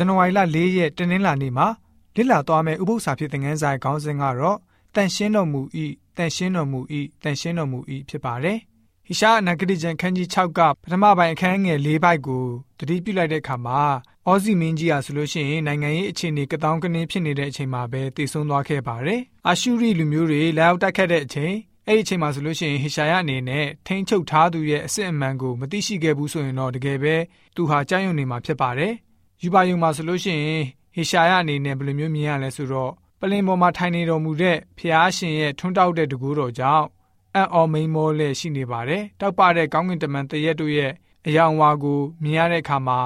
ဇန်နဝါရီလ၄ရက်တနင်္လာနေ့မှာလစ်လာသွားမယ့်ဥပုသ္စာဖြစ်တဲ့ငန်းဆိုင်ခေါင်းစဉ်ကတော့တန်ရှင်းတော်မူဤတန်ရှင်းတော်မူဤတန်ရှင်းတော်မူဤဖြစ်ပါတယ်။ဟိရှားအနာဂတိကျမ်းခန်းကြီး6ကပထမပိုင်းအခန်းငယ်၄ပိုက်ကိုတတိပြုလိုက်တဲ့အခါမှာအော်စီမင်းကြီးဟာဆိုလို့ရှိရင်နိုင်ငံရေးအခြေအနေကတောင်းကနေဖြစ်နေတဲ့အချိန်မှာပဲတည်ဆုံသွားခဲ့ပါတယ်။အာရှုရိလူမျိုးတွေလာရောက်တိုက်ခတ်တဲ့အချိန်အဲ့ဒီအချိန်မှာဆိုလို့ရှိရင်ဟေရှာယအနေနဲ့ထိန်းချုပ်ထားသူရဲ့အစစ်အမှန်ကိုမသိရှိခဲ့ဘူးဆိုရင်တော့တကယ်ပဲသူဟာကြောက်ရွံ့နေမှာဖြစ်ပါတယ်။ ယူပါယုံမှာဆိုလို့ရှိရင်ဟေရှာယအနေနဲ့ဘယ်လိုမျိုးမြင်ရလဲဆိုတော့ပလင်ပေါ်မှာထိုင်နေတော်မူတဲ့ဖျားရှင်ရဲ့ထွန်းတောက်တဲ့တကူတော်ကြောင့်အံ့ဩမိန်မောလဲရှိနေပါတယ်။တောက်ပတဲ့ကောင်းကင်တမန်တရက်တို့ရဲ့အယောင်ဝါကိုမြင်ရတဲ့အခါမှာ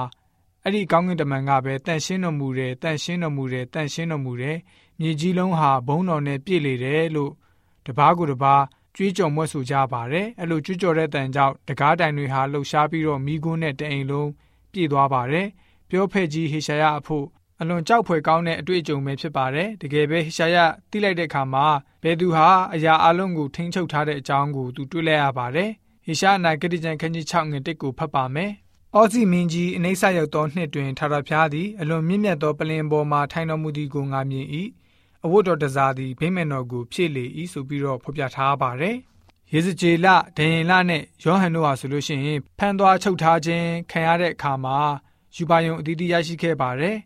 အဲ့ဒီကောင်းကင်တမန်ကပဲတန်ရှင်းတော်မူတယ်တန်ရှင်းတော်မူတယ်တန်ရှင်းတော်မူတယ်မြေကြီးလုံးဟာဘုံတော်နဲ့ပြည့်လေတယ်လို့တပားကိုတပားကြွေးကြော်မွတ်ဆိုကြပါတယ်အဲ့လိုကြွေးကြော်တဲ့တန်ကြောင့်တကားတိုင်တွေဟာလှုပ်ရှားပြီးတော့မိကွန်းနဲ့တအိမ်လုံးပြည့်သွားပါတယ် ပြောဖက်ကြီးဟေရှာယအဖို့အလွန်ကြောက်ဖွယ်ကောင်းတဲ့အတွေ့အကြုံပဲဖြစ်ပါတယ်တကယ်ပဲဟေရှာယတိလိုက်တဲ့အခါမှာဘယ်သူဟာအရာအလုံးကိုထိန်းချုပ်ထားတဲ့အကြောင်းကိုသူတွေ့လဲရပါတယ်ဟေရှာယနာဂတိကျမ်းခန်းကြီး6ငွေ1ကိုဖတ်ပါမယ်အောစီမင်းကြီးအနိစ္စရောက်သောနှစ်တွင်ထာဝရဘုရားသည်အလွန်မြင့်မြတ်သောပလင်ပေါ်မှထိုင်တော်မူသည်ကိုငါမြင်၏အဝတ်တော်တစားသည်ဗိမာန်တော်ကိုဖြည့်လေ၏ဆိုပြီးတော့ဖော်ပြထားပါတယ်ယေဇကျေလဒန်ရင်လနဲ့ယောဟန်တို့ဟာဆိုလို့ရှိရင်ဖန်သွားချုပ်ထားခြင်းခံရတဲ့အခါမှာ ယူပါယုံအသီးသီးရရှိခဲ့ပါတယ်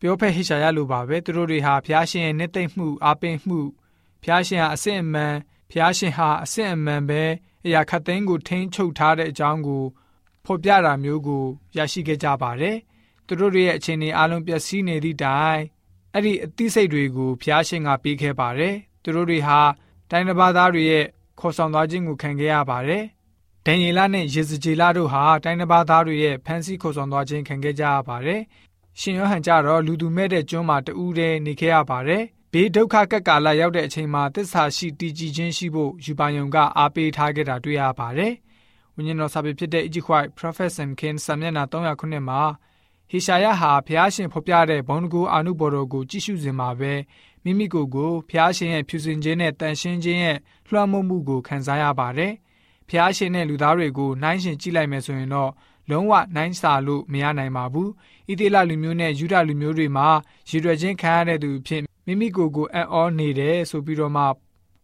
ပြောဖက်ဟိရှာရလိုပါပဲသူတို့တွေဟာဖျားရှင်ရဲ့နှစ်သိမ့်မှုအပင်မှုဖျားရှင်ဟာအစစ်အမှန်ဖျားရှင်ဟာအစစ်အမှန်ပဲအရာခတ်သိမ်းကိုထိန်းချုပ်ထားတဲ့အကြောင်းကိုဖော်ပြတာမျိုးကိုရရှိခဲ့ကြပါတယ်။သူတို့ရဲ့အခြေအနေအလုံးပျက်စီးနေသည့်တိုင်အဲ့ဒီအသိစိတ်တွေကိုဖျားရှင်ကပေးခဲ့ပါတယ်။သူတို့တွေဟာတိုင်းတစ်ပါးသားတွေရဲ့ခေါ်ဆောင်သွားခြင်းကိုခံခဲ့ရပါတယ်။ ဒန်ယေလနဲ့ယေဇကျေလတို့ဟာတိုင်းတစ်ပါးသားတွေရဲ့ဖန်ဆီးခေါ်ဆောင်သွားခြင်းခံခဲ့ကြရပါတယ်။ရှင်ယောဟန်ကြတော့လူသူမဲ့တဲ့ကျွန်းမှာတူးတဲ့နေခဲ့ရပါတယ်။ဘေးဒုက္ခကက်ကာလရောက်တဲ့အချိန်မှာတစ္ဆာရှိတည်ကြည်ခြင်းရှိဖို့ယူပါယုံကအားပေးထားခဲ့တာတွေ့ရပါတယ်။ဝိညာဉ်တော်စာပေဖြစ်တဲ့ Egypt Prophet Sam King စာမျက်နှာ309မှာဟေရှာယဟာဖျားရှင်ဖော်ပြတဲ့ဘုံတကူအာနုဘော်တော်ကိုကြည့်ရှုစဉ်မှာပဲမိမိကိုယ်ကိုဖျားရှင်ရဲ့ဖြူစင်ခြင်းနဲ့တန်ရှင်းခြင်းရဲ့လွှမ်းမိုးမှုကိုခံစားရပါတယ်။ ဖျားရှင်နဲ့လူသားတွေကိုနှိုင်းရှင်ကြည့်လိုက်မယ်ဆိုရင်တော့လုံးဝနှိုင်းစာလို့မရနိုင်ပါဘူး။ဣသေလလူမျိုးနဲ့ယူဒလူမျိုးတွေမှာရည်ရွယ်ခြင်းခံရတဲ့သူဖြစ်မိမိကိုယ်ကိုအံ့ဩနေတယ်ဆိုပြီးတော့မှ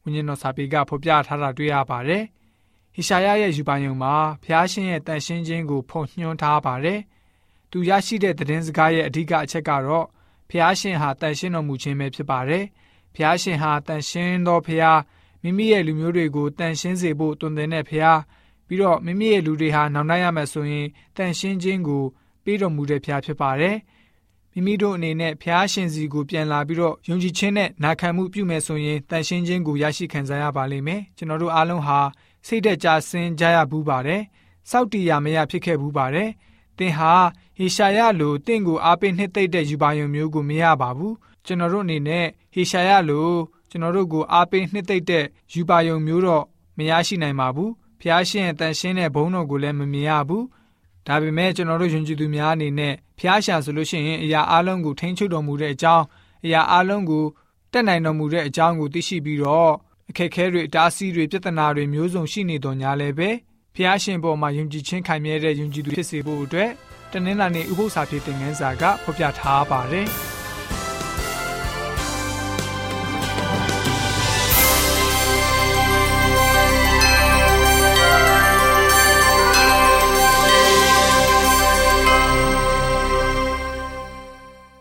ဝိညာဉ်တော်စာပေကဖော်ပြထားတာတွေ့ရပါတယ်။ဟေရှာယရဲ့ယူပါယုံမှာဖျားရှင်ရဲ့တန်ရှင်းခြင်းကိုဖုံညွှန်းထားပါတယ်။သူရရှိတဲ့သတင်းစကားရဲ့အဓိကအချက်ကတော့ဖျားရှင်ဟာတန်ရှင်းတော်မူခြင်းပဲဖြစ်ပါတယ်။ဖျားရှင်ဟာတန်ရှင်းသောဖျား မိမိရဲ့လူမျိုးတွေကိုတန်ရှင်းစေဖို့တွင်တင်တဲ့ဖျားပြီးတော့မိမိရဲ့လူတွေဟာနောင်တရမယ်ဆိုရင်တန်ရှင်းခြင်းကိုပေးတော်မူတဲ့ဖျားဖြစ်ပါတယ်။မိမိတို့အနေနဲ့ဖျားရှင်စီကိုပြန်လာပြီးတော့ယုံကြည်ခြင်းနဲ့နာခံမှုပြုမယ်ဆိုရင်တန်ရှင်းခြင်းကိုရရှိခံစားရပါလိမ့်မယ်။ကျွန်တော်တို့အားလုံးဟာစိတ်သက်ကြဆင်းကြရဘူးပါတယ်။စောက်တီရမရဖြစ်ခဲ့ဘူးပါတယ်။သင်ဟာဟေရှာယလိုတင့်ကိုအားပေးနှစ်သိမ့်တဲ့ယူပါယုံမျိုးကိုမရပါဘူး။ကျွန်တော်တို့အနေနဲ့ဟေရှာယလို ကျွန်တော်တို့ကိုအားပေးနှစ်သိမ့်တဲ့ယူပါယုံမျိုးတော့မရရှိနိုင်ပါဘူး။ဖျားရှင်တန်ရှင်းတဲ့ဘုန်းတော်ကိုလည်းမမြင်ရဘူး။ဒါပေမဲ့ကျွန်တော်တို့ယဉ်ကျေးသူများအနေနဲ့ဖျားရှာဆိုလို့ရှိရင်အရာအလုံးကိုထိန်းချုပ်တော်မူတဲ့အကြောင်းအရာအလုံးကိုတက်နိုင်တော်မူတဲ့အကြောင်းကိုသိရှိပြီးတော့အခက်ခဲတွေအတားအဆီးတွေပြဿနာတွေမျိုးစုံရှိနေတော်ညာလည်းပဲဖျားရှင်ပေါ်မှာယုံကြည်ခြင်းခိုင်မြဲတဲ့ယုံကြည်သူဖြစ်စေဖို့အတွက်တနင်္လာနေ့ဥပုသ္စာဖြစ်တဲ့ငန်းစာကဖော်ပြထားပါတယ်။